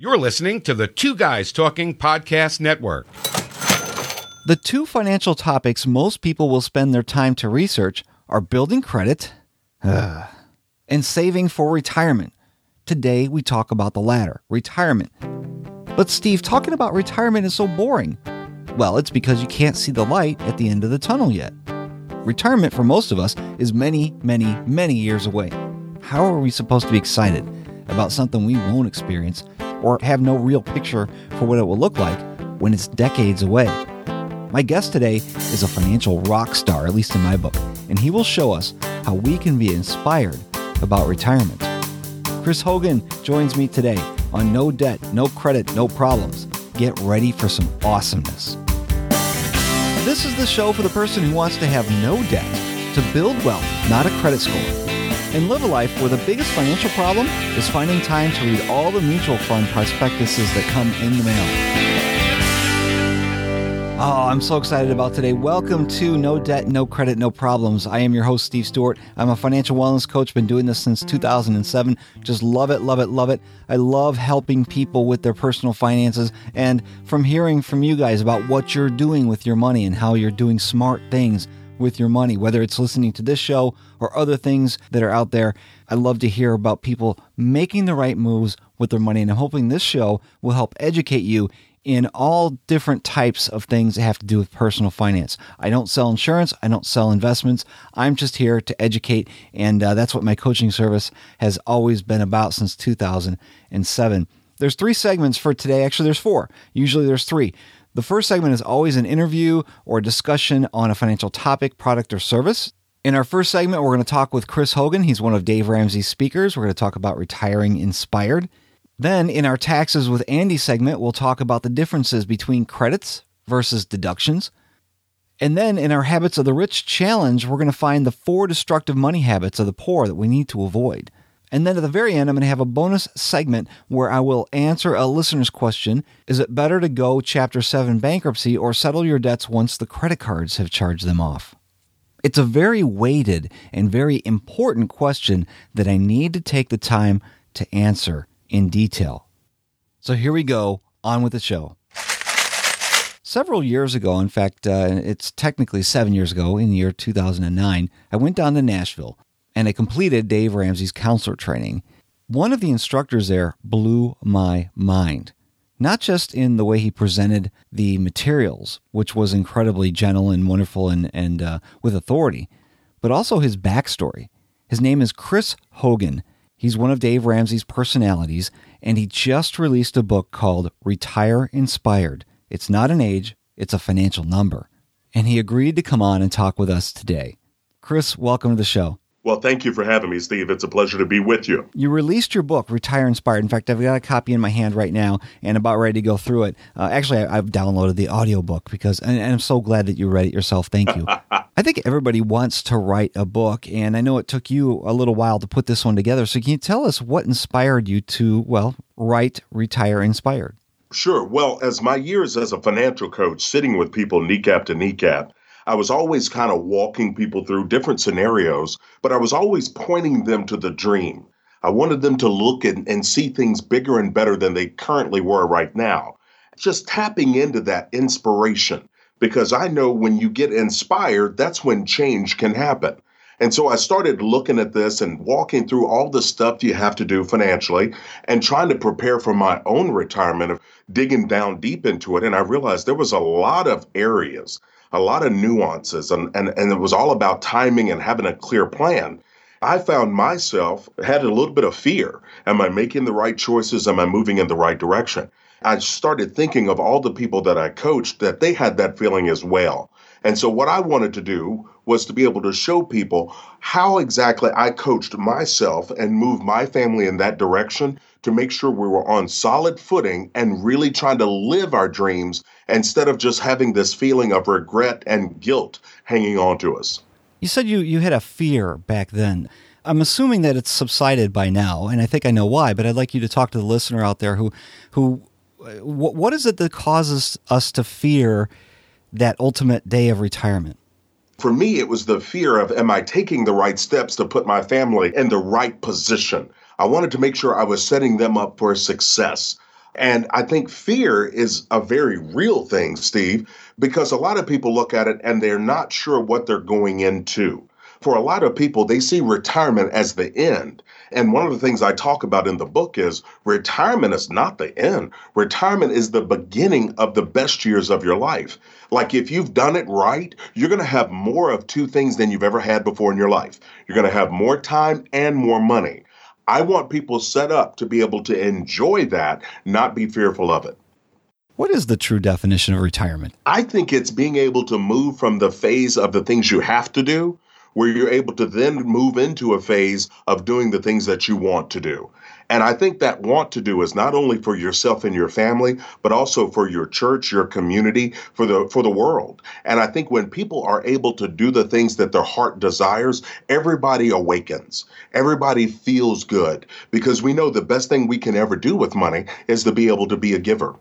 You're listening to the Two Guys Talking Podcast Network. The two financial topics most people will spend their time to research are building credit uh, and saving for retirement. Today, we talk about the latter, retirement. But Steve, talking about retirement is so boring. Well, it's because you can't see the light at the end of the tunnel yet. Retirement for most of us is many, many, many years away. How are we supposed to be excited about something we won't experience – or have no real picture for what it will look like when it's decades away. My guest today is a financial rock star, at least in my book, and he will show us how we can be inspired about retirement. Chris Hogan joins me today on No Debt, No Credit, No Problems. Get ready for some awesomeness. This is the show for the person who wants to have no debt, to build wealth, not a credit score and live a life where the biggest financial problem is finding time to read all the mutual fund prospectuses that come in the mail. Oh, I'm so excited about today. Welcome to No Debt, No Credit, No Problems. I am your host, Steve Stewart. I'm a financial wellness coach, been doing this since 2007. Just love it, love it, love it. I love helping people with their personal finances and from hearing from you guys about what you're doing with your money and how you're doing smart things with your money, whether it's listening to this show or other things that are out there. I love to hear about people making the right moves with their money, and I'm hoping this show will help educate you in all different types of things that have to do with personal finance. I don't sell insurance, I don't sell investments. I'm just here to educate and uh, that's what my coaching service has always been about since 2007. There's three segments for today. Actually, there's four. Usually there's three. The first segment is always an interview or discussion on a financial topic, product, or service. In our first segment, we're going to talk with Chris Hogan. He's one of Dave Ramsey's speakers. We're going to talk about retiring inspired. Then, in our taxes with Andy segment, we'll talk about the differences between credits versus deductions. And then, in our Habits of the Rich challenge, we're going to find the four destructive money habits of the poor that we need to avoid. And then at the very end, I'm going to have a bonus segment where I will answer a listener's question Is it better to go Chapter 7 bankruptcy or settle your debts once the credit cards have charged them off? It's a very weighted and very important question that I need to take the time to answer in detail. So here we go, on with the show. Several years ago, in fact, uh, it's technically seven years ago, in the year 2009, I went down to Nashville and I completed Dave Ramsey's counselor training. One of the instructors there blew my mind, not just in the way he presented the materials, which was incredibly gentle and wonderful and, and uh, with authority, but also his backstory. His name is Chris Hogan. He's one of Dave Ramsey's personalities, and he just released a book called Retire Inspired. It's not an age, it's a financial number. And he agreed to come on and talk with us today. Chris, welcome to the show. Well, thank you for having me, Steve. It's a pleasure to be with you. You released your book, Retire Inspired. In fact, I've got a copy in my hand right now and about ready to go through it. Uh, actually, I, I've downloaded the audiobook because, and, and I'm so glad that you read it yourself. Thank you. I think everybody wants to write a book, and I know it took you a little while to put this one together. So, can you tell us what inspired you to, well, write Retire Inspired? Sure. Well, as my years as a financial coach, sitting with people kneecap to kneecap, I was always kind of walking people through different scenarios, but I was always pointing them to the dream. I wanted them to look and, and see things bigger and better than they currently were right now. Just tapping into that inspiration because I know when you get inspired, that's when change can happen. And so I started looking at this and walking through all the stuff you have to do financially and trying to prepare for my own retirement of digging down deep into it and I realized there was a lot of areas a lot of nuances and and and it was all about timing and having a clear plan. I found myself had a little bit of fear. Am I making the right choices? Am I moving in the right direction? I started thinking of all the people that I coached that they had that feeling as well. And so what I wanted to do was to be able to show people how exactly I coached myself and moved my family in that direction to make sure we were on solid footing and really trying to live our dreams instead of just having this feeling of regret and guilt hanging on to us. You said you you had a fear back then. I'm assuming that it's subsided by now and I think I know why, but I'd like you to talk to the listener out there who who what what is it that causes us to fear that ultimate day of retirement? For me, it was the fear of, am I taking the right steps to put my family in the right position? I wanted to make sure I was setting them up for success. And I think fear is a very real thing, Steve, because a lot of people look at it and they're not sure what they're going into for a lot of people, they see retirement as the end. And one of the things I talk about in the book is retirement is not the end. Retirement is the beginning of the best years of your life. Like if you've done it right, you're going to have more of two things than you've ever had before in your life. You're going to have more time and more money. I want people set up to be able to enjoy that, not be fearful of it. What is the true definition of retirement? I think it's being able to move from the phase of the things you have to do where you're able to then move into a phase of doing the things that you want to do. And I think that want to do is not only for yourself and your family, but also for your church, your community, for the for the world. And I think when people are able to do the things that their heart desires, everybody awakens. Everybody feels good because we know the best thing we can ever do with money is to be able to be a giver.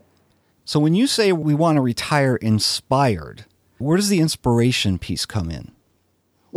So when you say we want to retire inspired, where does the inspiration piece come in?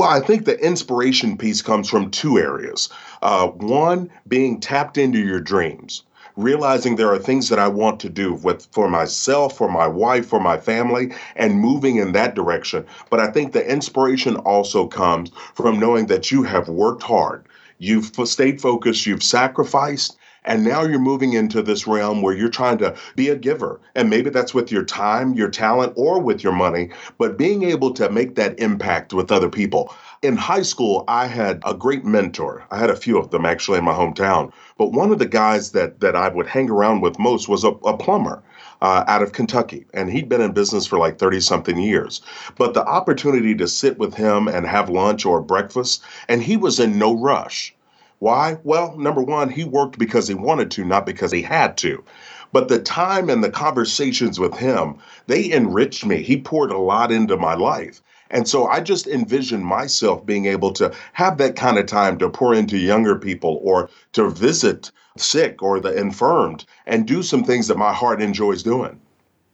Well, I think the inspiration piece comes from two areas. Uh one being tapped into your dreams. Realizing there are things that I want to do with for myself, for my wife, for my family and moving in that direction. But I think the inspiration also comes from knowing that you have worked hard. You've stayed focused, you've sacrificed And now you're moving into this realm where you're trying to be a giver. And maybe that's with your time, your talent, or with your money, but being able to make that impact with other people. In high school, I had a great mentor. I had a few of them actually in my hometown. But one of the guys that that I would hang around with most was a, a plumber uh, out of Kentucky. And he'd been in business for like 30 something years. But the opportunity to sit with him and have lunch or breakfast, and he was in no rush. Why? Well, number one, he worked because he wanted to, not because he had to. But the time and the conversations with him, they enriched me. He poured a lot into my life. And so I just envision myself being able to have that kind of time to pour into younger people or to visit sick or the infirmed and do some things that my heart enjoys doing.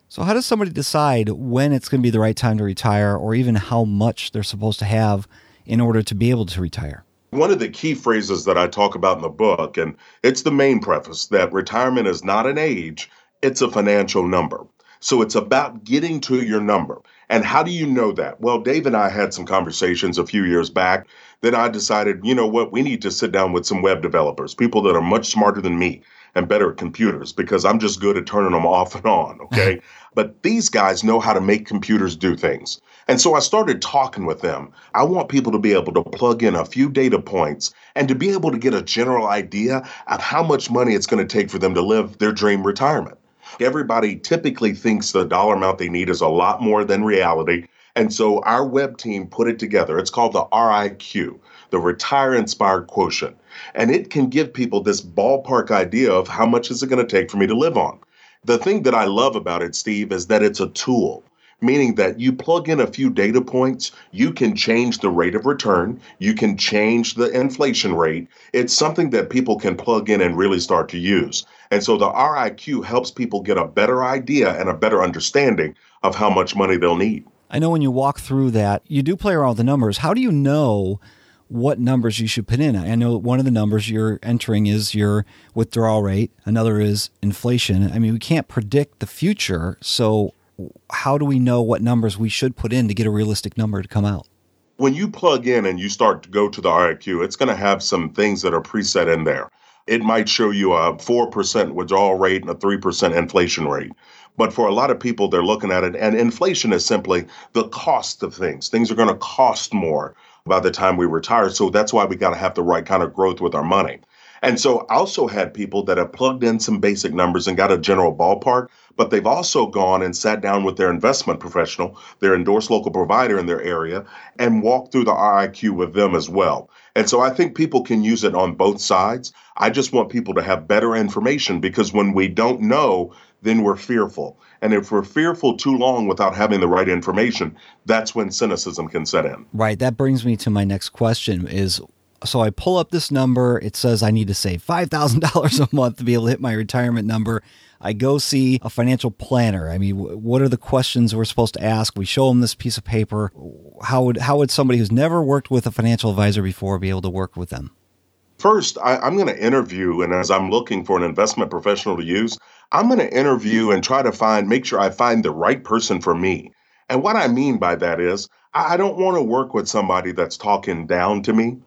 So how does somebody decide when it's going to be the right time to retire or even how much they're supposed to have in order to be able to retire? one of the key phrases that I talk about in the book, and it's the main preface, that retirement is not an age, it's a financial number. So it's about getting to your number. And how do you know that? Well, Dave and I had some conversations a few years back that I decided, you know what, we need to sit down with some web developers, people that are much smarter than me and better at computers because I'm just good at turning them off and on, okay? but these guys know how to make computers do things. And so I started talking with them. I want people to be able to plug in a few data points and to be able to get a general idea of how much money it's going to take for them to live their dream retirement. Everybody typically thinks the dollar amount they need is a lot more than reality. And so our web team put it together. It's called the RIQ, the Retire Inspired Quotient. And it can give people this ballpark idea of how much is it going to take for me to live on. The thing that I love about it, Steve, is that it's a tool meaning that you plug in a few data points, you can change the rate of return, you can change the inflation rate. It's something that people can plug in and really start to use. And so the RIQ helps people get a better idea and a better understanding of how much money they'll need. I know when you walk through that, you do play around with the numbers. How do you know what numbers you should put in. I know one of the numbers you're entering is your withdrawal rate, another is inflation. I mean, we can't predict the future, so how do we know what numbers we should put in to get a realistic number to come out? When you plug in and you start to go to the RFQ, it's going to have some things that are preset in there. It might show you a 4% withdrawal rate and a 3% inflation rate. But for a lot of people, they're looking at it, and inflation is simply the cost of things. Things are going to cost more by the time we retire. So that's why we got to have the right kind of growth with our money. And so I also had people that have plugged in some basic numbers and got a general ballpark, but they've also gone and sat down with their investment professional, their endorsed local provider in their area, and walked through the RIQ with them as well. And so I think people can use it on both sides. I just want people to have better information because when we don't know, then we're fearful. And if we're fearful too long without having the right information, that's when cynicism can set in. Right. That brings me to my next question is so I pull up this number. It says I need to save $5,000 a month to be able to hit my retirement number. I go see a financial planner. I mean, what are the questions we're supposed to ask? We show them this piece of paper. How would how would somebody who's never worked with a financial advisor before be able to work with them? First, I I'm going to interview and as I'm looking for an investment professional to use, I'm going to interview and try to find make sure I find the right person for me. And what I mean by that is I don't want to work with somebody that's talking down to me.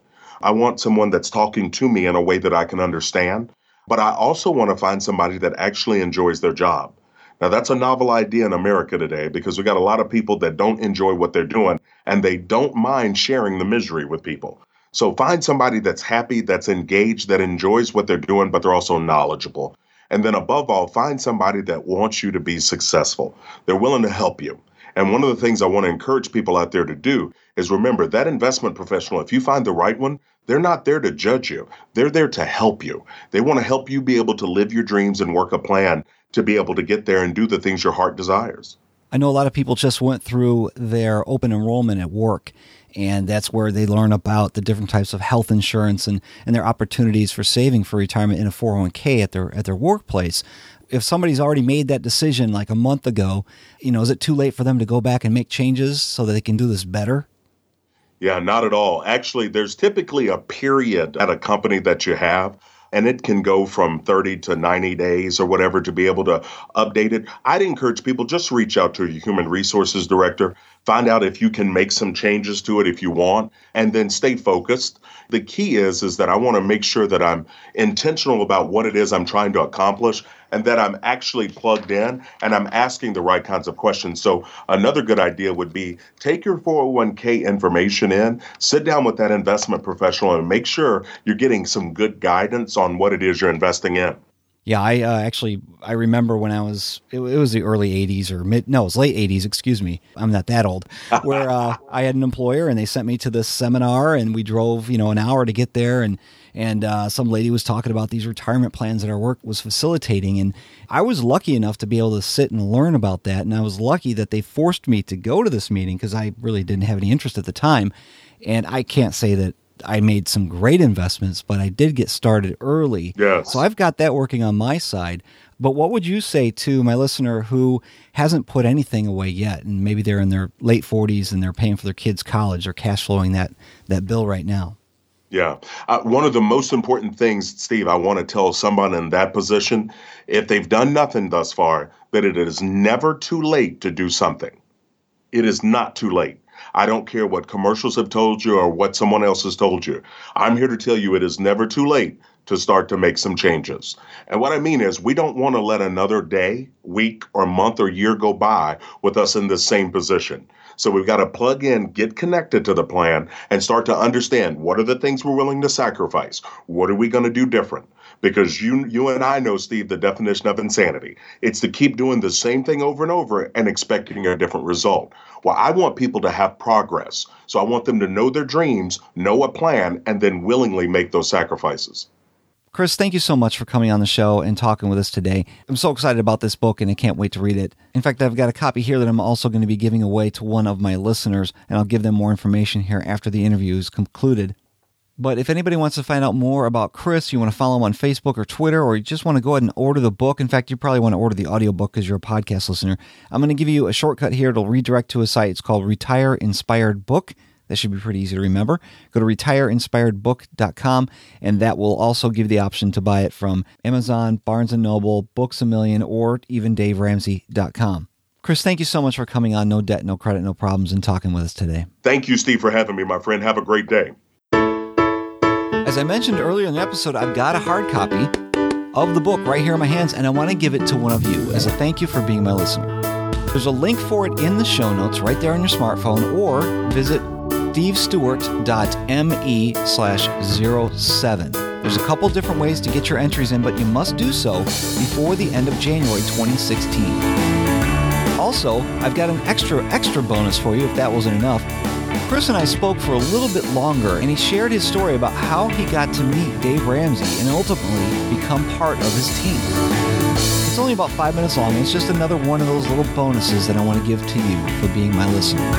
I want someone that's talking to me in a way that I can understand but I also want to find somebody that actually enjoys their job. Now that's a novel idea in America today because we got a lot of people that don't enjoy what they're doing and they don't mind sharing the misery with people. So find somebody that's happy, that's engaged, that enjoys what they're doing but they're also knowledgeable. And then above all, find somebody that wants you to be successful. They're willing to help you. And one of the things I want to encourage people out there to do is remember that investment professional, if you find the right one, they're not there to judge you. They're there to help you. They want to help you be able to live your dreams and work a plan to be able to get there and do the things your heart desires. I know a lot of people just went through their open enrollment at work and that's where they learn about the different types of health insurance and and their opportunities for saving for retirement in a 401k at their at their workplace if somebody's already made that decision like a month ago, you know, is it too late for them to go back and make changes so that they can do this better? Yeah, not at all. Actually, there's typically a period at a company that you have and it can go from 30 to 90 days or whatever to be able to update it. I'd encourage people just reach out to your human resources director find out if you can make some changes to it if you want and then stay focused. The key is is that I want to make sure that I'm intentional about what it is I'm trying to accomplish and that I'm actually plugged in and I'm asking the right kinds of questions. So another good idea would be take your 401k information in sit down with that investment professional and make sure you're getting some good guidance on what it is you're investing in. Yeah, I uh, actually I remember when I was it, it was the early 80s or mid no, it was late 80s, excuse me. I'm not that old. Where uh I had an employer and they sent me to this seminar and we drove, you know, an hour to get there and and uh some lady was talking about these retirement plans that our work was facilitating and I was lucky enough to be able to sit and learn about that and I was lucky that they forced me to go to this meeting cuz I really didn't have any interest at the time and I can't say that I made some great investments, but I did get started early. Yes. So I've got that working on my side. But what would you say to my listener who hasn't put anything away yet and maybe they're in their late 40s and they're paying for their kids' college or cash flowing that that bill right now? Yeah. Uh, one of the most important things, Steve, I want to tell someone in that position, if they've done nothing thus far, that it is never too late to do something. It is not too late. I don't care what commercials have told you or what someone else has told you. I'm here to tell you it is never too late to start to make some changes. And what I mean is we don't want to let another day, week or month or year go by with us in the same position. So we've got to plug in, get connected to the plan and start to understand what are the things we're willing to sacrifice? What are we going to do different? because you you and I know Steve the definition of insanity. It's to keep doing the same thing over and over and expecting a different result. Well, I want people to have progress. So I want them to know their dreams, know a plan and then willingly make those sacrifices. Chris, thank you so much for coming on the show and talking with us today. I'm so excited about this book and I can't wait to read it. In fact, I've got a copy here that I'm also going to be giving away to one of my listeners and I'll give them more information here after the interview is concluded. But if anybody wants to find out more about Chris, you want to follow him on Facebook or Twitter, or you just want to go ahead and order the book. In fact, you probably want to order the audiobook because you're a podcast listener. I'm going to give you a shortcut here. It'll redirect to a site. It's called Retire Inspired Book. That should be pretty easy to remember. Go to retireinspiredbook.com, and that will also give you the option to buy it from Amazon, Barnes & Noble, Books A Million, or even DaveRamsey.com. Chris, thank you so much for coming on No Debt, No Credit, No Problems and talking with us today. Thank you, Steve, for having me, my friend. Have a great day. As I mentioned earlier in the episode, I've got a hard copy of the book right here in my hands, and I want to give it to one of you as a thank you for being my listener. There's a link for it in the show notes right there on your smartphone, or visit stevestewart.me slash 07. There's a couple different ways to get your entries in, but you must do so before the end of January 2016. Also, I've got an extra, extra bonus for you if that wasn't enough. Chris and I spoke for a little bit longer and he shared his story about how he got to meet Dave Ramsey and ultimately become part of his team. It's only about 5 minutes long and it's just another one of those little bonuses that I want to give to you for being my listener.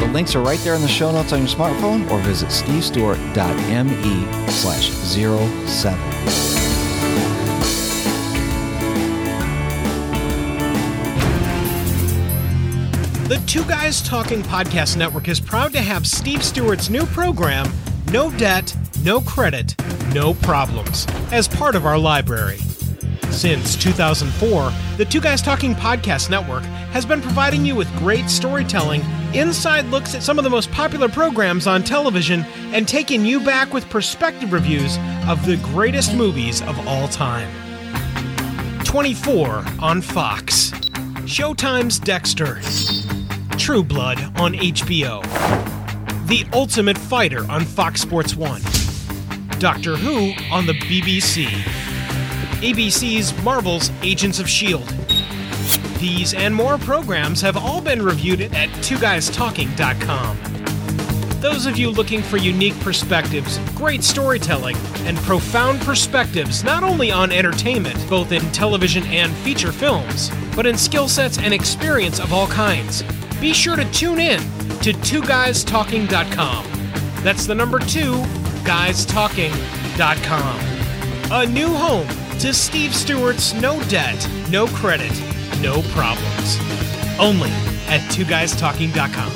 The links are right there in the show notes on your smartphone or visit stevestewart.me slash 07. The Two Guys Talking Podcast Network is proud to have Steve Stewart's new program, No Debt, No Credit, No Problems, as part of our library. Since 2004, the Two Guys Talking Podcast Network has been providing you with great storytelling, inside looks at some of the most popular programs on television, and taking you back with perspective reviews of the greatest movies of all time. 24 on Fox. Showtime's Dexter. Dexter. True Blood on HBO. The Ultimate Fighter on Fox Sports 1. Doctor Who on the BBC. ABC's Marvel's Agents of S.H.I.E.L.D. These and more programs have all been reviewed at twoguystalking.com. Those of you looking for unique perspectives, great storytelling, and profound perspectives not only on entertainment, both in television and feature films, but in skill sets and experience of all kinds be sure to tune in to twoguystalking.com. That's the number 2 guystalking.com. A new home to Steve Stewart's no debt, no credit, no problems. Only at twoguystalking.com.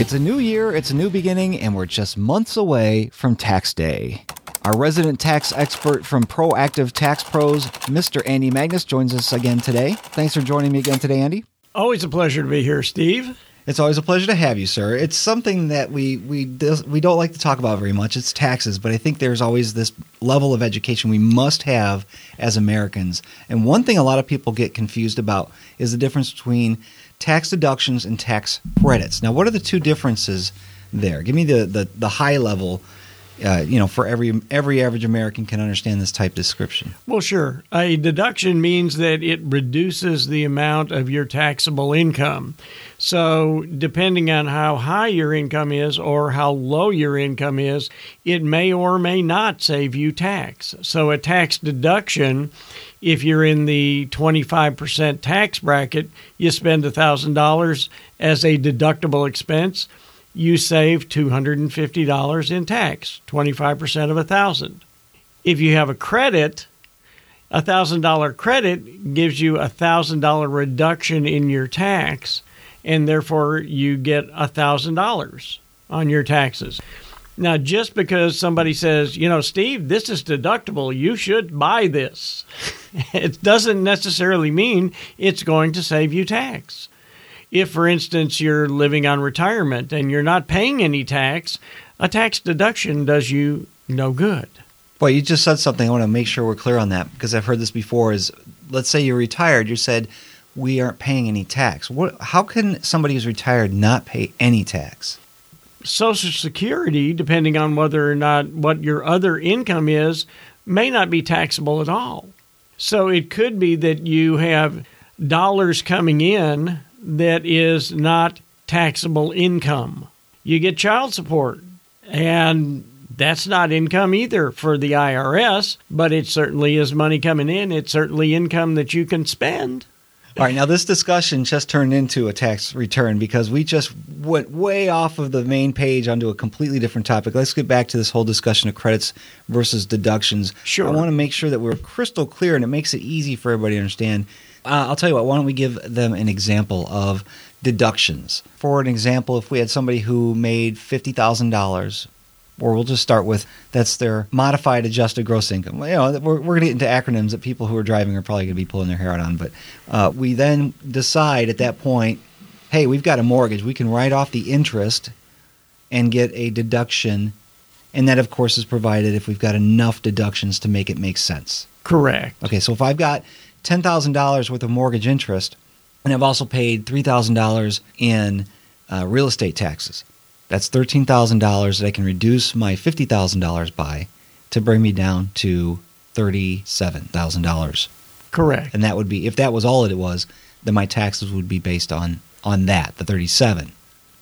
It's a new year, it's a new beginning, and we're just months away from tax day. Our resident tax expert from Proactive Tax Pros, Mr. Andy Magnus, joins us again today. Thanks for joining me again today, Andy. Always a pleasure to be here, Steve. It's always a pleasure to have you, sir. It's something that we we we don't like to talk about very much. It's taxes, but I think there's always this level of education we must have as Americans. And one thing a lot of people get confused about is the difference between tax deductions and tax credits. Now, what are the two differences there? Give me the the the high level uh, you know, for every every average American can understand this type description. Well, sure. A deduction means that it reduces the amount of your taxable income. So, depending on how high your income is or how low your income is, it may or may not save you tax. So, a tax deduction if you're in the 25% tax bracket, you spend $1,000 as a deductible expense – you save $250 in tax, 25% of 1000. If you have a credit, a $1000 credit gives you a $1000 reduction in your tax and therefore you get a $1000 on your taxes. Now, just because somebody says, you know, Steve, this is deductible, you should buy this, it doesn't necessarily mean it's going to save you tax if, for instance, you're living on retirement and you're not paying any tax, a tax deduction does you no good. Well, you just said something. I want to make sure we're clear on that because I've heard this before is let's say you're retired, you said we aren't paying any tax. What how can somebody who's retired not pay any tax? Social Security, depending on whether or not what your other income is, may not be taxable at all. So it could be that you have dollars coming in that is not taxable income. You get child support, and that's not income either for the IRS, but it certainly is money coming in. It's certainly income that you can spend. All right, now this discussion just turned into a tax return because we just went way off of the main page onto a completely different topic. Let's get back to this whole discussion of credits versus deductions. Sure. I want to make sure that we're crystal clear and it makes it easy for everybody to understand Uh, I'll tell you what, why don't we give them an example of deductions? For an example, if we had somebody who made $50,000 or we'll just start with that's their modified adjusted gross income. Well, you know, we're we're going to get into acronyms that people who are driving are probably going to be pulling their hair out on, but uh we then decide at that point, hey, we've got a mortgage. We can write off the interest and get a deduction. And that of course is provided if we've got enough deductions to make it make sense. Correct. Okay, so if I've got $10,000 worth of mortgage interest, and I've also paid $3,000 in uh, real estate taxes. That's $13,000 that I can reduce my $50,000 by to bring me down to $37,000. Correct. And that would be if that was all that it was, then my taxes would be based on on that, the 37.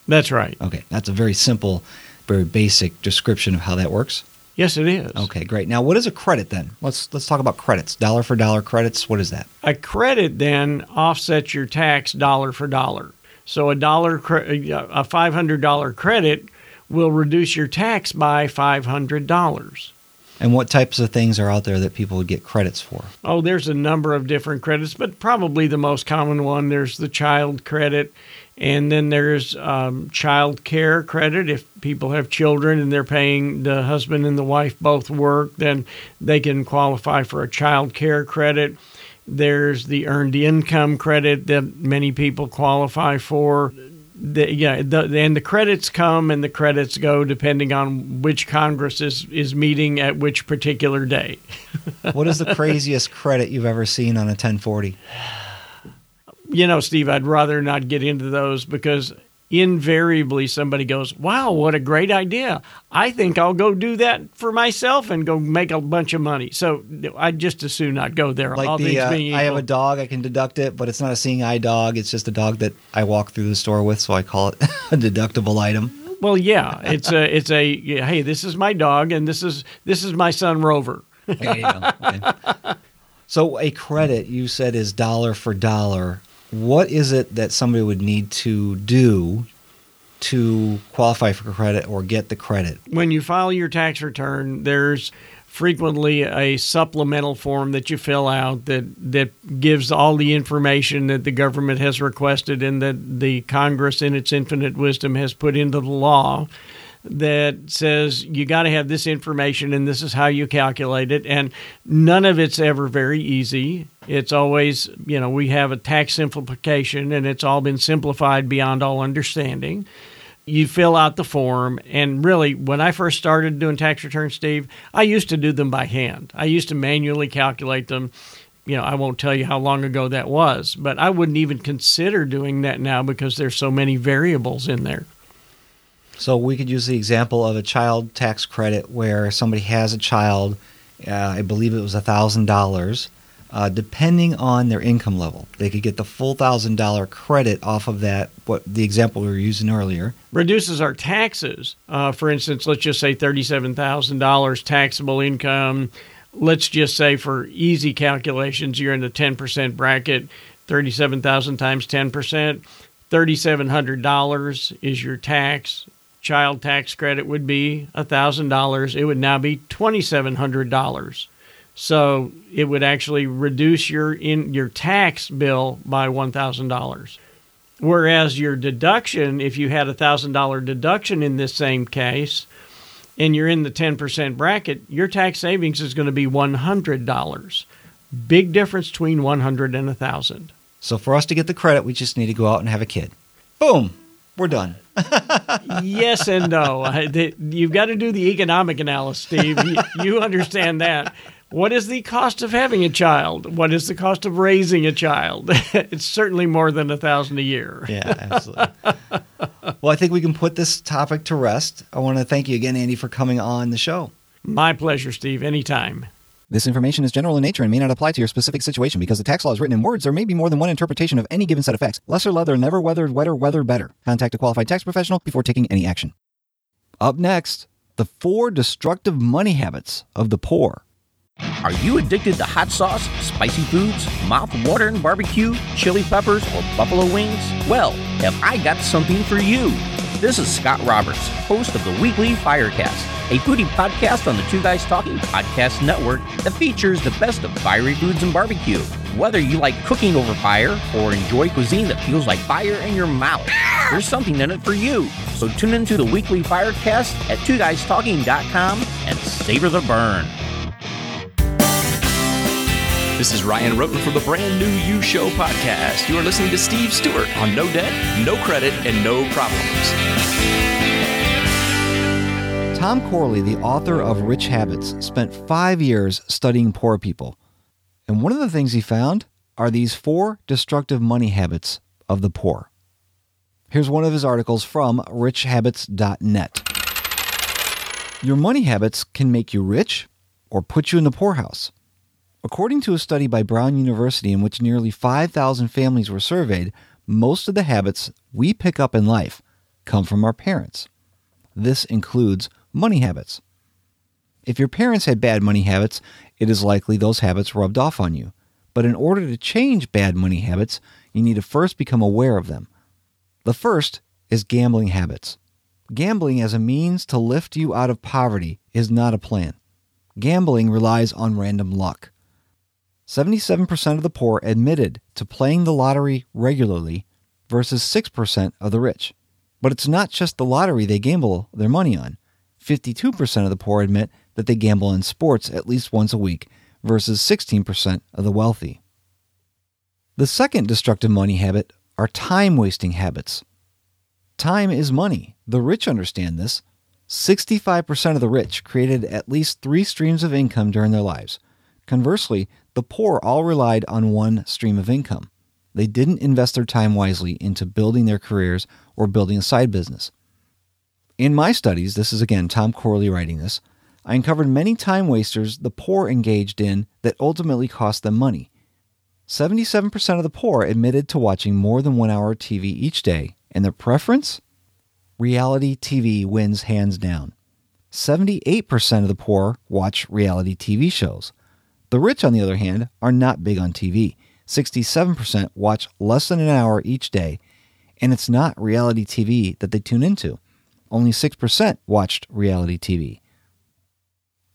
That's right. Okay, that's a very simple, very basic description of how that works. Yes, it is. Okay, great. Now, what is a credit then? Let's let's talk about credits. Dollar for dollar credits. What is that? A credit then offsets your tax dollar for dollar. So a dollar a $500 credit will reduce your tax by $500. And what types of things are out there that people would get credits for? Oh, there's a number of different credits, but probably the most common one there's the child credit And then there's um, child care credit. If people have children and they're paying the husband and the wife both work, then they can qualify for a child care credit. There's the earned income credit that many people qualify for. The, yeah, the, and the credits come and the credits go depending on which Congress is, is meeting at which particular day. what is the craziest credit you've ever seen on a 1040? you know, Steve, I'd rather not get into those because invariably somebody goes, wow, what a great idea. I think I'll go do that for myself and go make a bunch of money. So I'd just as soon not go there. Like All the, uh, I have a dog, I can deduct it, but it's not a seeing eye dog. It's just a dog that I walk through the store with. So I call it a deductible item. Well, yeah, it's a, it's a, hey, this is my dog and this is, this is my son Rover. yeah, yeah, okay. So a credit you said is dollar for dollar what is it that somebody would need to do to qualify for credit or get the credit? When you file your tax return, there's frequently a supplemental form that you fill out that that gives all the information that the government has requested and that the Congress in its infinite wisdom has put into the law that says you got to have this information and this is how you calculate it. And none of it's ever very easy. It's always, you know, we have a tax simplification and it's all been simplified beyond all understanding you fill out the form and really when I first started doing tax returns Steve I used to do them by hand I used to manually calculate them you know I won't tell you how long ago that was but I wouldn't even consider doing that now because there's so many variables in there So we could use the example of a child tax credit where somebody has a child, uh, I believe it was $1,000, uh, depending on their income level. They could get the full $1,000 credit off of that, what the example we were using earlier. Reduces our taxes. Uh, for instance, let's just say $37,000 taxable income. Let's just say for easy calculations, you're in the 10% bracket, 37,000 times 10%. $3,700 is your tax child tax credit would be $1,000, it would now be $2,700. So it would actually reduce your in your tax bill by $1,000. Whereas your deduction, if you had a $1,000 deduction in this same case and you're in the 10% bracket, your tax savings is going to be $100. Big difference between 100 and 1,000. So for us to get the credit, we just need to go out and have a kid. Boom. We're done. yes and no. The, you've got to do the economic analysis, Steve. You, you understand that. What is the cost of having a child? What is the cost of raising a child? it's certainly more than a thousand a year. yeah, absolutely. well, I think we can put this topic to rest. I want to thank you again, Andy, for coming on the show. My pleasure, Steve. Anytime. This information is general in nature and may not apply to your specific situation because the tax law is written in words. There may be more than one interpretation of any given set of facts. Lesser leather, never weathered, wetter, weather better. Contact a qualified tax professional before taking any action. Up next, the four destructive money habits of the poor. Are you addicted to hot sauce, spicy foods, mouth-watering barbecue, chili peppers, or buffalo wings? Well, have I got something for you. This is Scott Roberts, host of the weekly Firecast, a foodie podcast on the Two Guys Talking Podcast Network that features the best of fiery foods and barbecue. Whether you like cooking over fire or enjoy cuisine that feels like fire in your mouth, there's something in it for you. So tune into the weekly Firecast at twoguystalking.com and savor the burn. This is Ryan Roten for the brand new You Show podcast. You are listening to Steve Stewart on No Debt, No Credit, and No Problems. Tom Corley, the author of Rich Habits, spent five years studying poor people. And one of the things he found are these four destructive money habits of the poor. Here's one of his articles from richhabits.net. Your money habits can make you rich or put you in the poorhouse. According to a study by Brown University in which nearly 5,000 families were surveyed, most of the habits we pick up in life come from our parents. This includes money habits. If your parents had bad money habits, it is likely those habits rubbed off on you. But in order to change bad money habits, you need to first become aware of them. The first is gambling habits. Gambling as a means to lift you out of poverty is not a plan. Gambling relies on random luck. 77% of the poor admitted to playing the lottery regularly versus 6% of the rich. But it's not just the lottery they gamble their money on. 52% of the poor admit that they gamble in sports at least once a week versus 16% of the wealthy. The second destructive money habit are time-wasting habits. Time is money. The rich understand this. 65% of the rich created at least 3 streams of income during their lives – Conversely, the poor all relied on one stream of income. They didn't invest their time wisely into building their careers or building a side business. In my studies, this is again Tom Corley writing this, I uncovered many time wasters the poor engaged in that ultimately cost them money. 77% of the poor admitted to watching more than one hour of TV each day, and their preference? Reality TV wins hands down. 78% of the poor watch reality TV shows. The rich, on the other hand, are not big on TV. 67% watch less than an hour each day, and it's not reality TV that they tune into. Only 6% watched reality TV.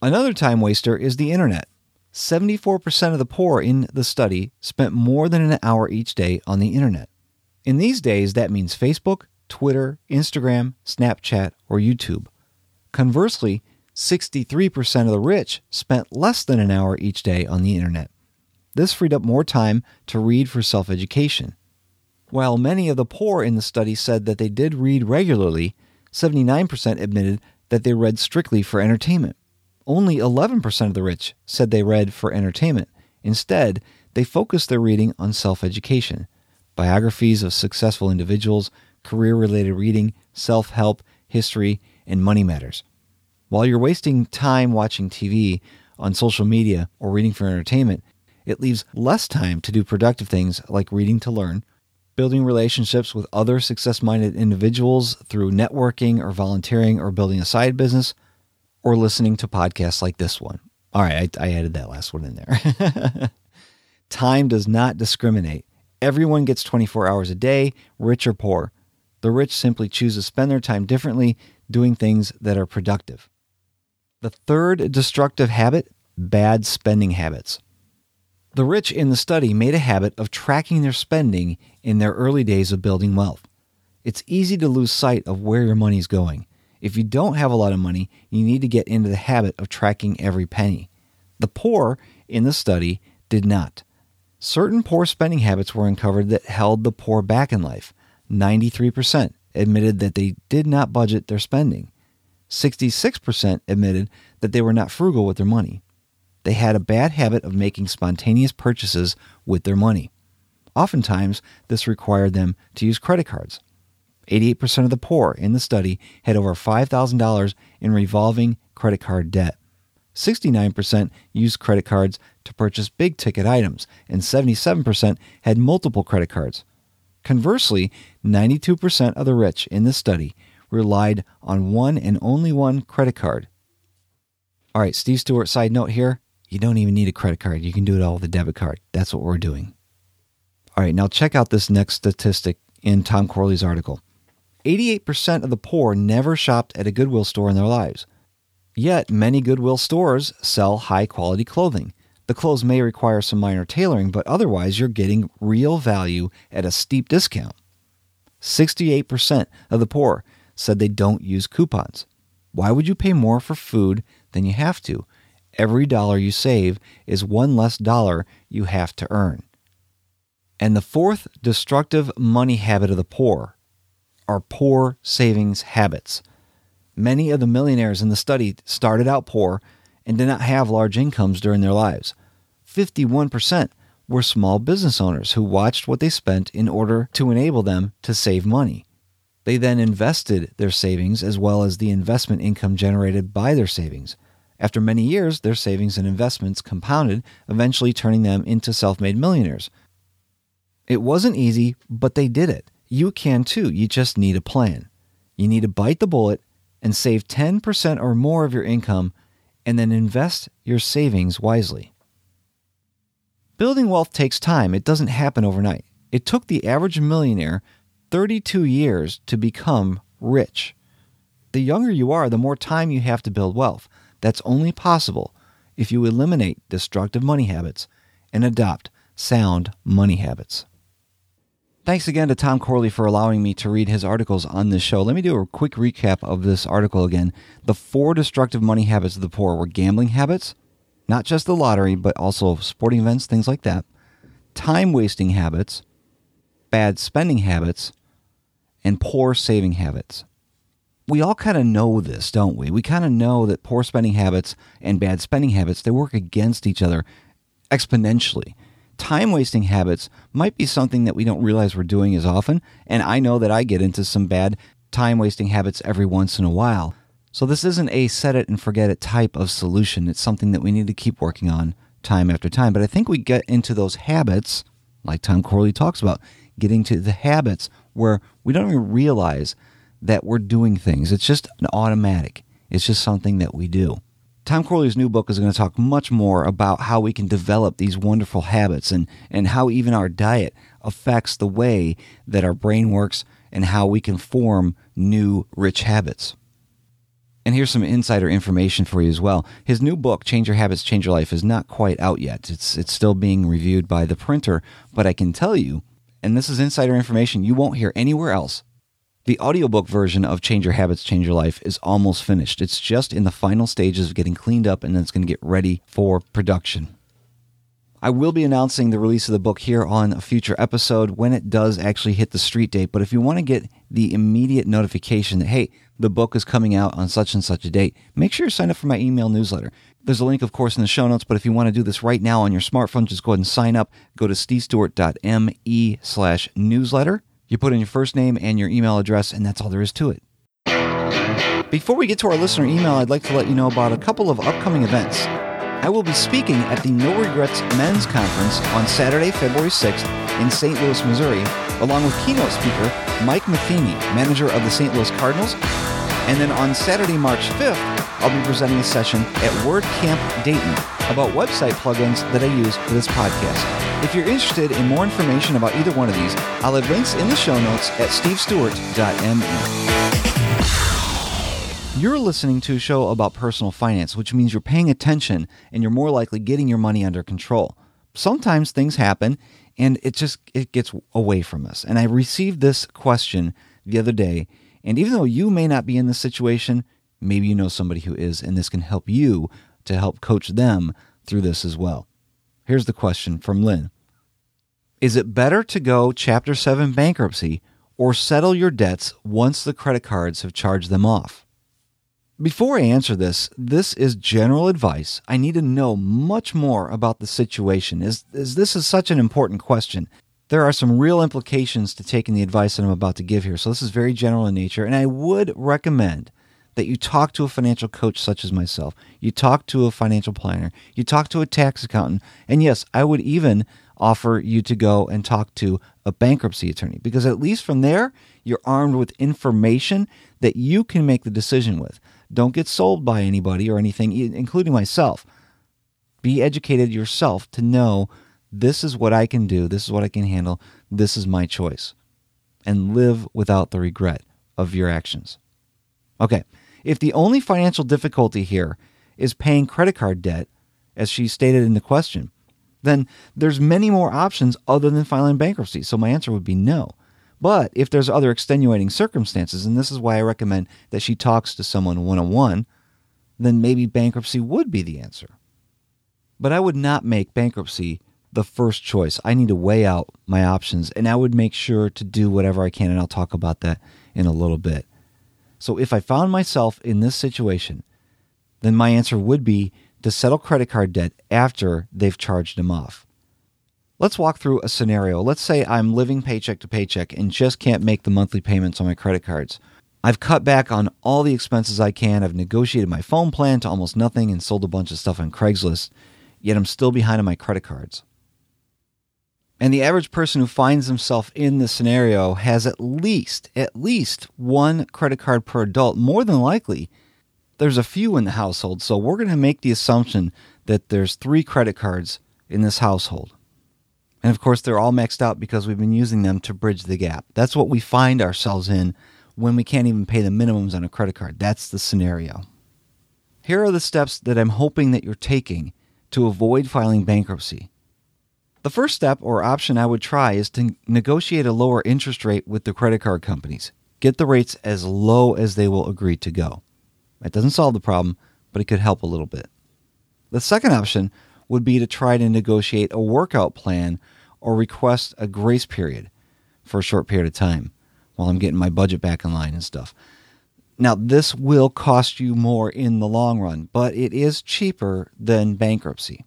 Another time waster is the internet. 74% of the poor in the study spent more than an hour each day on the internet. In these days, that means Facebook, Twitter, Instagram, Snapchat, or YouTube. Conversely, 63% of the rich spent less than an hour each day on the internet. This freed up more time to read for self-education. While many of the poor in the study said that they did read regularly, 79% admitted that they read strictly for entertainment. Only 11% of the rich said they read for entertainment. Instead, they focused their reading on self-education, biographies of successful individuals, career-related reading, self-help, history, and money matters – While you're wasting time watching TV, on social media, or reading for entertainment, it leaves less time to do productive things like reading to learn, building relationships with other success-minded individuals through networking or volunteering or building a side business, or listening to podcasts like this one. All right, I, I added that last one in there. time does not discriminate. Everyone gets 24 hours a day, rich or poor. The rich simply choose to spend their time differently, doing things that are productive. The third destructive habit, bad spending habits. The rich in the study made a habit of tracking their spending in their early days of building wealth. It's easy to lose sight of where your money is going. If you don't have a lot of money, you need to get into the habit of tracking every penny. The poor in the study did not. Certain poor spending habits were uncovered that held the poor back in life. 93% admitted that they did not budget their spending. 66% admitted that they were not frugal with their money. They had a bad habit of making spontaneous purchases with their money. Oftentimes, this required them to use credit cards. 88% of the poor in the study had over $5,000 in revolving credit card debt. 69% used credit cards to purchase big ticket items, and 77% had multiple credit cards. Conversely, 92% of the rich in this study relied on one and only one credit card. All right, Steve Stewart side note here, you don't even need a credit card. You can do it all with a debit card. That's what we're doing. All right, now check out this next statistic in Tom Corley's article. 88% of the poor never shopped at a Goodwill store in their lives. Yet, many Goodwill stores sell high-quality clothing. The clothes may require some minor tailoring, but otherwise you're getting real value at a steep discount. 68% of the poor said they don't use coupons. Why would you pay more for food than you have to? Every dollar you save is one less dollar you have to earn. And the fourth destructive money habit of the poor are poor savings habits. Many of the millionaires in the study started out poor and did not have large incomes during their lives. 51% were small business owners who watched what they spent in order to enable them to save money. They then invested their savings as well as the investment income generated by their savings. After many years, their savings and investments compounded, eventually turning them into self-made millionaires. It wasn't easy, but they did it. You can too. You just need a plan. You need to bite the bullet and save 10% or more of your income and then invest your savings wisely. Building wealth takes time. It doesn't happen overnight. It took the average millionaire 32 years to become rich. The younger you are, the more time you have to build wealth. That's only possible if you eliminate destructive money habits and adopt sound money habits. Thanks again to Tom Corley for allowing me to read his articles on this show. Let me do a quick recap of this article again. The four destructive money habits of the poor were gambling habits, not just the lottery, but also sporting events, things like that, time wasting habits, bad spending habits, and poor saving habits. We all kind of know this, don't we? We kind of know that poor spending habits and bad spending habits, they work against each other exponentially. Time wasting habits might be something that we don't realize we're doing as often, and I know that I get into some bad time wasting habits every once in a while. So this isn't a set it and forget it type of solution. It's something that we need to keep working on time after time, but I think we get into those habits like Tom Corley talks about, getting to the habits where we don't even realize that we're doing things. It's just an automatic. It's just something that we do. Tom Corley's new book is going to talk much more about how we can develop these wonderful habits and and how even our diet affects the way that our brain works and how we can form new rich habits. And here's some insider information for you as well. His new book, Change Your Habits, Change Your Life, is not quite out yet. It's it's still being reviewed by the printer, but I can tell you and this is insider information you won't hear anywhere else. The audiobook version of Change Your Habits, Change Your Life is almost finished. It's just in the final stages of getting cleaned up and then it's going to get ready for production. I will be announcing the release of the book here on a future episode when it does actually hit the street date, but if you want to get the immediate notification that hey, the book is coming out on such and such a date, make sure you sign up for my email newsletter. There's a link, of course, in the show notes, but if you want to do this right now on your smartphone, just go ahead and sign up. Go to stevestewart.me slash newsletter. You put in your first name and your email address, and that's all there is to it. Before we get to our listener email, I'd like to let you know about a couple of upcoming events. I will be speaking at the No Regrets Men's Conference on Saturday, February 6th in St. Louis, Missouri, along with keynote speaker Mike Matheny, manager of the St. Louis Cardinals, And then on Saturday, March 5th, I'll be presenting a session at WordCamp Dayton about website plugins that I use for this podcast. If you're interested in more information about either one of these, I'll have links in the show notes at stevestewart.me. You're listening to a show about personal finance, which means you're paying attention and you're more likely getting your money under control. Sometimes things happen and it just it gets away from us. And I received this question the other day And even though you may not be in this situation, maybe you know somebody who is, and this can help you to help coach them through this as well. Here's the question from Lynn Is it better to go Chapter 7 bankruptcy or settle your debts once the credit cards have charged them off? Before I answer this, this is general advice. I need to know much more about the situation. Is, is this is such an important question there are some real implications to taking the advice that I'm about to give here. So this is very general in nature and I would recommend that you talk to a financial coach such as myself. You talk to a financial planner, you talk to a tax accountant, and yes, I would even offer you to go and talk to a bankruptcy attorney because at least from there you're armed with information that you can make the decision with. Don't get sold by anybody or anything including myself. Be educated yourself to know this is what I can do, this is what I can handle, this is my choice. And live without the regret of your actions. Okay, if the only financial difficulty here is paying credit card debt, as she stated in the question, then there's many more options other than filing bankruptcy. So my answer would be no. But if there's other extenuating circumstances, and this is why I recommend that she talks to someone one on one, then maybe bankruptcy would be the answer. But I would not make bankruptcy the first choice. I need to weigh out my options and I would make sure to do whatever I can and I'll talk about that in a little bit. So if I found myself in this situation, then my answer would be to settle credit card debt after they've charged them off. Let's walk through a scenario. Let's say I'm living paycheck to paycheck and just can't make the monthly payments on my credit cards. I've cut back on all the expenses I can. I've negotiated my phone plan to almost nothing and sold a bunch of stuff on Craigslist, yet I'm still behind on my credit cards. And the average person who finds himself in this scenario has at least at least one credit card per adult. More than likely, there's a few in the household, so we're going to make the assumption that there's 3 credit cards in this household. And of course, they're all maxed out because we've been using them to bridge the gap. That's what we find ourselves in when we can't even pay the minimums on a credit card. That's the scenario. Here are the steps that I'm hoping that you're taking to avoid filing bankruptcy The first step or option I would try is to negotiate a lower interest rate with the credit card companies. Get the rates as low as they will agree to go. It doesn't solve the problem, but it could help a little bit. The second option would be to try to negotiate a workout plan or request a grace period for a short period of time while I'm getting my budget back in line and stuff. Now, this will cost you more in the long run, but it is cheaper than bankruptcy.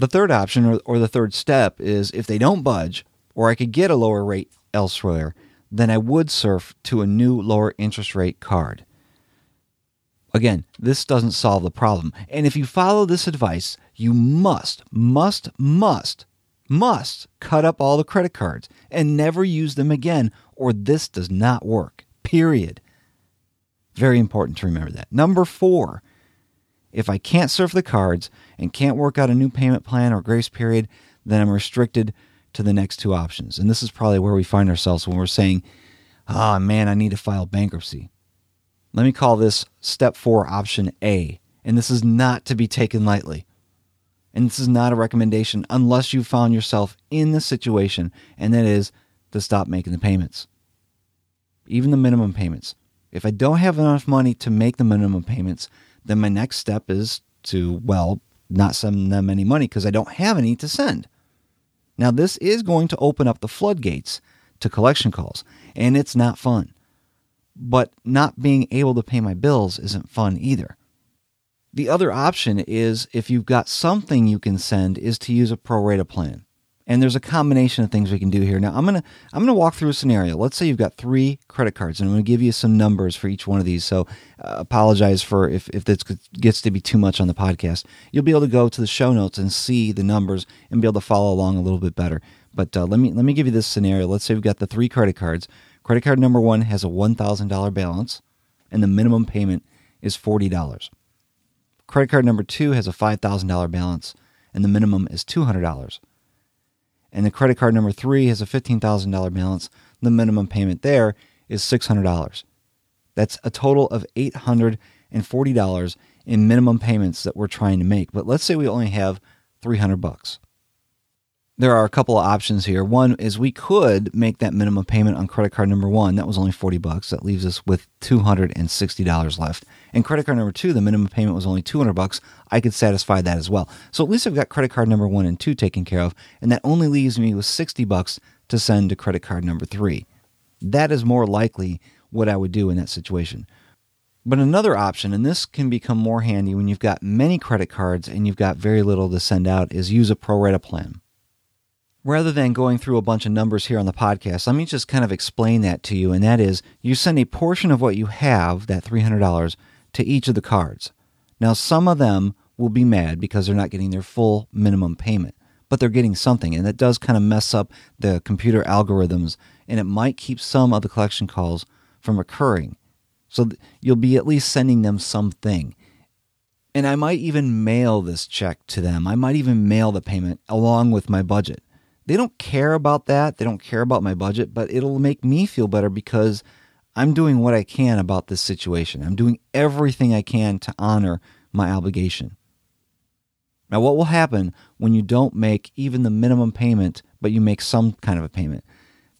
The third option or, or the third step is if they don't budge or I could get a lower rate elsewhere, then I would surf to a new lower interest rate card. Again, this doesn't solve the problem. And if you follow this advice, you must, must, must, must cut up all the credit cards and never use them again or this does not work. Period. Very important to remember that. Number 4, If I can't surf the cards and can't work out a new payment plan or grace period, then I'm restricted to the next two options. And this is probably where we find ourselves when we're saying, ah, oh, man, I need to file bankruptcy. Let me call this step 4 option A. And this is not to be taken lightly. And this is not a recommendation unless you found yourself in the situation, and that is to stop making the payments. Even the minimum payments. If I don't have enough money to make the minimum payments, then my next step is to, well, not send them any money because I don't have any to send. Now, this is going to open up the floodgates to collection calls, and it's not fun. But not being able to pay my bills isn't fun either. The other option is if you've got something you can send is to use a prorata plan. And there's a combination of things we can do here. Now, I'm going to I'm going to walk through a scenario. Let's say you've got 3 credit cards and I'm going to give you some numbers for each one of these. So, uh, apologize for if if this gets to be too much on the podcast. You'll be able to go to the show notes and see the numbers and be able to follow along a little bit better. But uh, let me let me give you this scenario. Let's say we've got the 3 credit cards. Credit card number 1 has a $1,000 balance and the minimum payment is $40. Credit card number 2 has a $5,000 balance and the minimum is $200. And the credit card number three has a $15,000 balance. The minimum payment there is $600. That's a total of $840 in minimum payments that we're trying to make. But let's say we only have 300 bucks. There are a couple of options here. One is we could make that minimum payment on credit card number 1. That was only 40 bucks. That leaves us with $260 left and credit card number 2 the minimum payment was only 200 bucks. I could satisfy that as well. So at least I've got credit card number 1 and 2 taken care of, and that only leaves me with 60 bucks to send to credit card number 3 That is more likely what I would do in that situation. But another option, and this can become more handy when you've got many credit cards and you've got very little to send out, is use a pro rata plan. Rather than going through a bunch of numbers here on the podcast, let me just kind of explain that to you, and that is you send a portion of what you have, that $300, to each of the cards. Now, some of them will be mad because they're not getting their full minimum payment, but they're getting something, and that does kind of mess up the computer algorithms, and it might keep some of the collection calls from occurring. So you'll be at least sending them something. And I might even mail this check to them. I might even mail the payment along with my budget. They don't care about that. They don't care about my budget, but it'll make me feel better because – I'm doing what I can about this situation. I'm doing everything I can to honor my obligation. Now, what will happen when you don't make even the minimum payment, but you make some kind of a payment?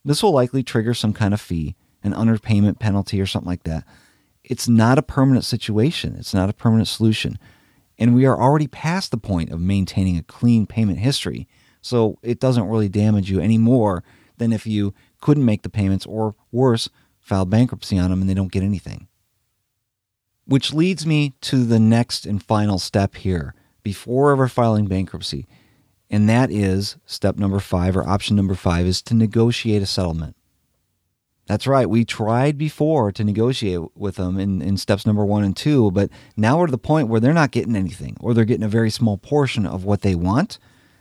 This will likely trigger some kind of fee, an underpayment penalty or something like that. It's not a permanent situation. It's not a permanent solution. And we are already past the point of maintaining a clean payment history, so it doesn't really damage you any more than if you couldn't make the payments or worse, file bankruptcy on them and they don't get anything. Which leads me to the next and final step here before ever filing bankruptcy. And that is step number 5 or option number 5 is to negotiate a settlement. That's right. We tried before to negotiate with them in in steps number 1 and 2, but now we're to the point where they're not getting anything or they're getting a very small portion of what they want,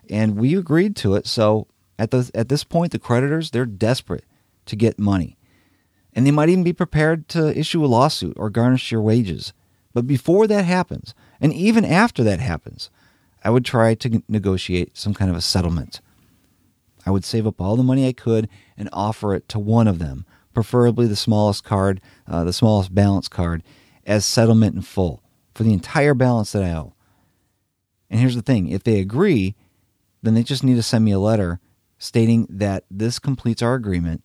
and we agreed to it. So at the at this point the creditors, they're desperate to get money and they might even be prepared to issue a lawsuit or garnish your wages. But before that happens, and even after that happens, I would try to negotiate some kind of a settlement. I would save up all the money I could and offer it to one of them, preferably the smallest card, uh, the smallest balance card, as settlement in full for the entire balance that I owe. And here's the thing, if they agree, then they just need to send me a letter stating that this completes our agreement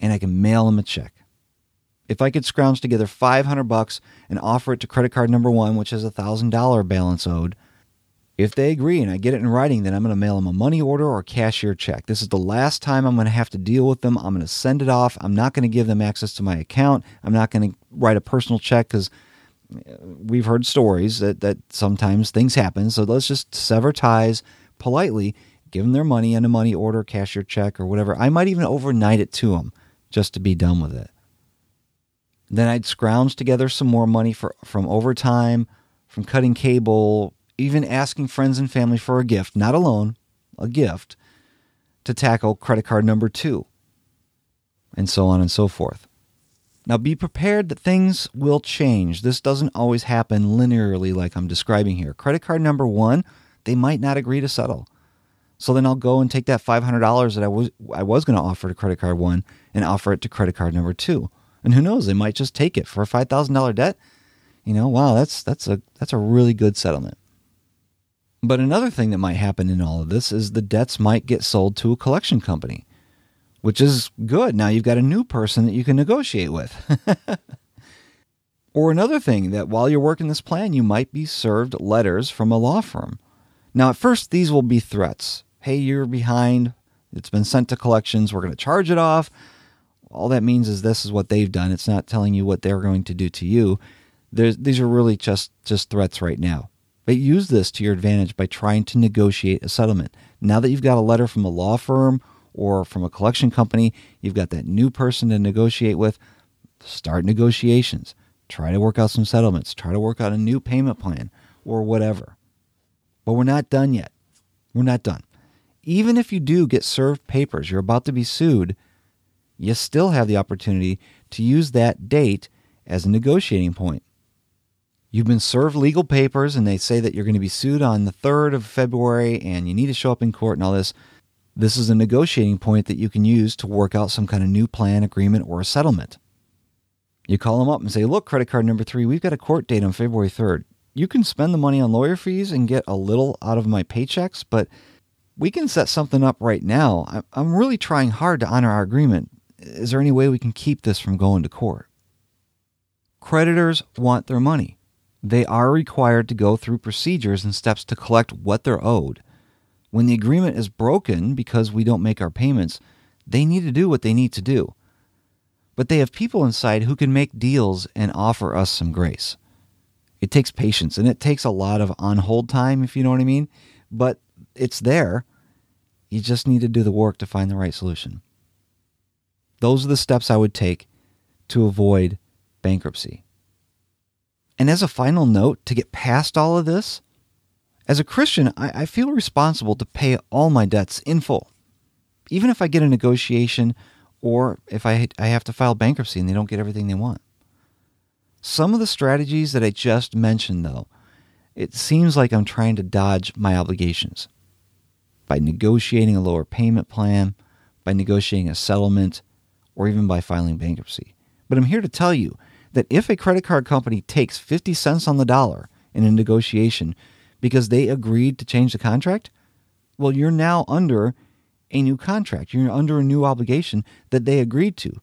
and I can mail him a check. If I could scrounge together 500 bucks and offer it to credit card number 1, which has a $1,000 balance owed, if they agree and I get it in writing, then I'm going to mail them a money order or a cashier check. This is the last time I'm going to have to deal with them. I'm going to send it off. I'm not going to give them access to my account. I'm not going to write a personal check cuz we've heard stories that that sometimes things happen. So let's just sever ties politely, give them their money in a money order, cashier check or whatever. I might even overnight it to them just to be done with it. Then I'd scrounge together some more money for, from overtime, from cutting cable, even asking friends and family for a gift, not a loan, a gift, to tackle credit card number 2 and so on and so forth. Now be prepared that things will change. This doesn't always happen linearly like I'm describing here. Credit card number 1, they might not agree to settle. So then I'll go and take that $500 that I was I was going to offer to credit card 1 and offer it to credit card number 2. And who knows, they might just take it for a $5,000 debt. You know, wow, that's that's a that's a really good settlement. But another thing that might happen in all of this is the debts might get sold to a collection company, which is good. Now you've got a new person that you can negotiate with. or another thing that while you're working this plan, you might be served letters from a law firm. Now at first these will be threats hey, you're behind. It's been sent to collections. We're going to charge it off. All that means is this is what they've done. It's not telling you what they're going to do to you. There's, these are really just, just threats right now. But use this to your advantage by trying to negotiate a settlement. Now that you've got a letter from a law firm or from a collection company, you've got that new person to negotiate with, start negotiations. Try to work out some settlements. Try to work out a new payment plan or whatever. But we're not done yet. We're not done even if you do get served papers, you're about to be sued, you still have the opportunity to use that date as a negotiating point. You've been served legal papers and they say that you're going to be sued on the 3rd of February and you need to show up in court and all this. This is a negotiating point that you can use to work out some kind of new plan, agreement, or a settlement. You call them up and say, look, credit card number three, we've got a court date on February 3rd. You can spend the money on lawyer fees and get a little out of my paychecks, but – we can set something up right now. I, I'm really trying hard to honor our agreement. Is there any way we can keep this from going to court? Creditors want their money. They are required to go through procedures and steps to collect what they're owed. When the agreement is broken because we don't make our payments, they need to do what they need to do. But they have people inside who can make deals and offer us some grace. It takes patience and it takes a lot of on hold time, if you know what I mean, but it's there You just need to do the work to find the right solution. Those are the steps I would take to avoid bankruptcy. And as a final note, to get past all of this, as a Christian, I, I feel responsible to pay all my debts in full. Even if I get a negotiation or if I, I have to file bankruptcy and they don't get everything they want. Some of the strategies that I just mentioned, though, it seems like I'm trying to dodge my obligations by negotiating a lower payment plan, by negotiating a settlement, or even by filing bankruptcy. But I'm here to tell you that if a credit card company takes 50 cents on the dollar in a negotiation because they agreed to change the contract, well, you're now under a new contract. You're under a new obligation that they agreed to.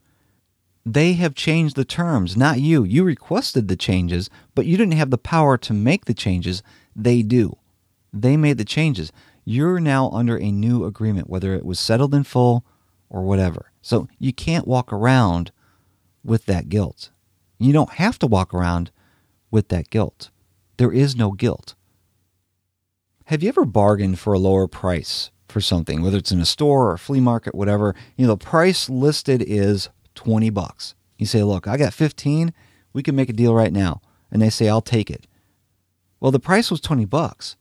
They have changed the terms, not you. You requested the changes, but you didn't have the power to make the changes. They do. They made the changes you're now under a new agreement, whether it was settled in full or whatever. So you can't walk around with that guilt. You don't have to walk around with that guilt. There is no guilt. Have you ever bargained for a lower price for something, whether it's in a store or a flea market, whatever? You know, the price listed is 20 bucks. You say, "Look, I got 15. We can make a deal right now." And they say, "I'll take it." Well, the price was 20 bucks.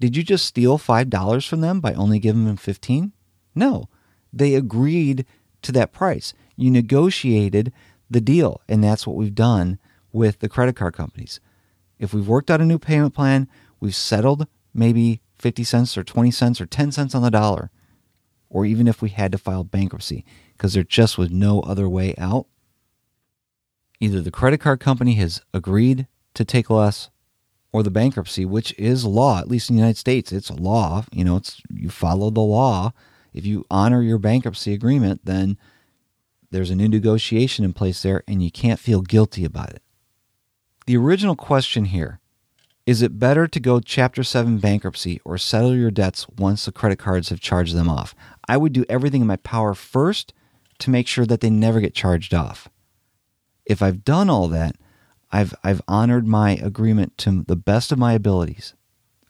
Did you just steal $5 from them by only giving them 15? No. They agreed to that price. You negotiated the deal, and that's what we've done with the credit card companies. If we've worked out a new payment plan, we've settled maybe 50 cents or 20 cents or 10 cents on the dollar, or even if we had to file bankruptcy because there just was no other way out. Either the credit card company has agreed to take less or the bankruptcy, which is law, at least in the United States, it's a law. You know, it's you follow the law. If you honor your bankruptcy agreement, then there's a new negotiation in place there and you can't feel guilty about it. The original question here is it better to go Chapter 7 bankruptcy or settle your debts once the credit cards have charged them off? I would do everything in my power first to make sure that they never get charged off. If I've done all that, I've I've honored my agreement to the best of my abilities.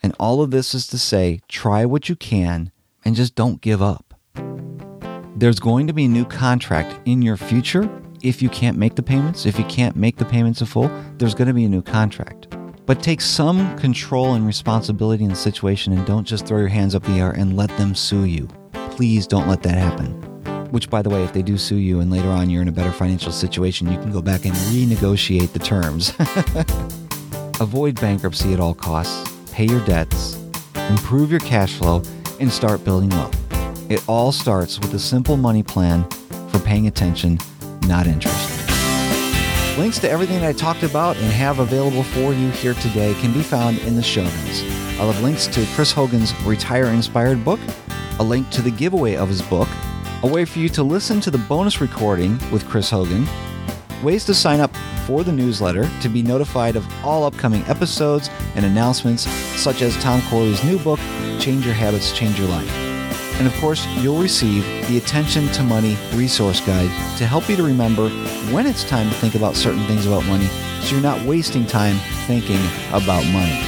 And all of this is to say, try what you can and just don't give up. There's going to be a new contract in your future if you can't make the payments, if you can't make the payments in full, there's going to be a new contract. But take some control and responsibility in the situation and don't just throw your hands up in the air and let them sue you. Please don't let that happen which by the way, if they do sue you and later on you're in a better financial situation, you can go back and renegotiate the terms. Avoid bankruptcy at all costs, pay your debts, improve your cash flow, and start building wealth. It all starts with a simple money plan for paying attention, not interest. Links to everything that I talked about and have available for you here today can be found in the show notes. I'll have links to Chris Hogan's Retire Inspired book, a link to the giveaway of his book, a way for you to listen to the bonus recording with Chris Hogan, ways to sign up for the newsletter to be notified of all upcoming episodes and announcements such as Tom Corley's new book, Change Your Habits, Change Your Life. And of course, you'll receive the Attention to Money resource guide to help you to remember when it's time to think about certain things about money so you're not wasting time thinking about money.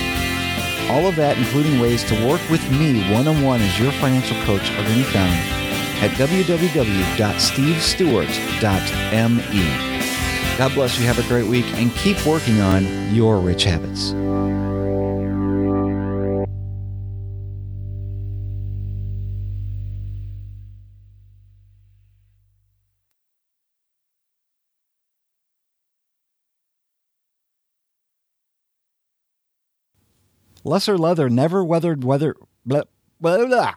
All of that, including ways to work with me one-on-one as your financial coach, are going to be found at www.stevestewart.me. God bless you. Have a great week and keep working on your rich habits. Lesser leather never weathered weather blah blah blah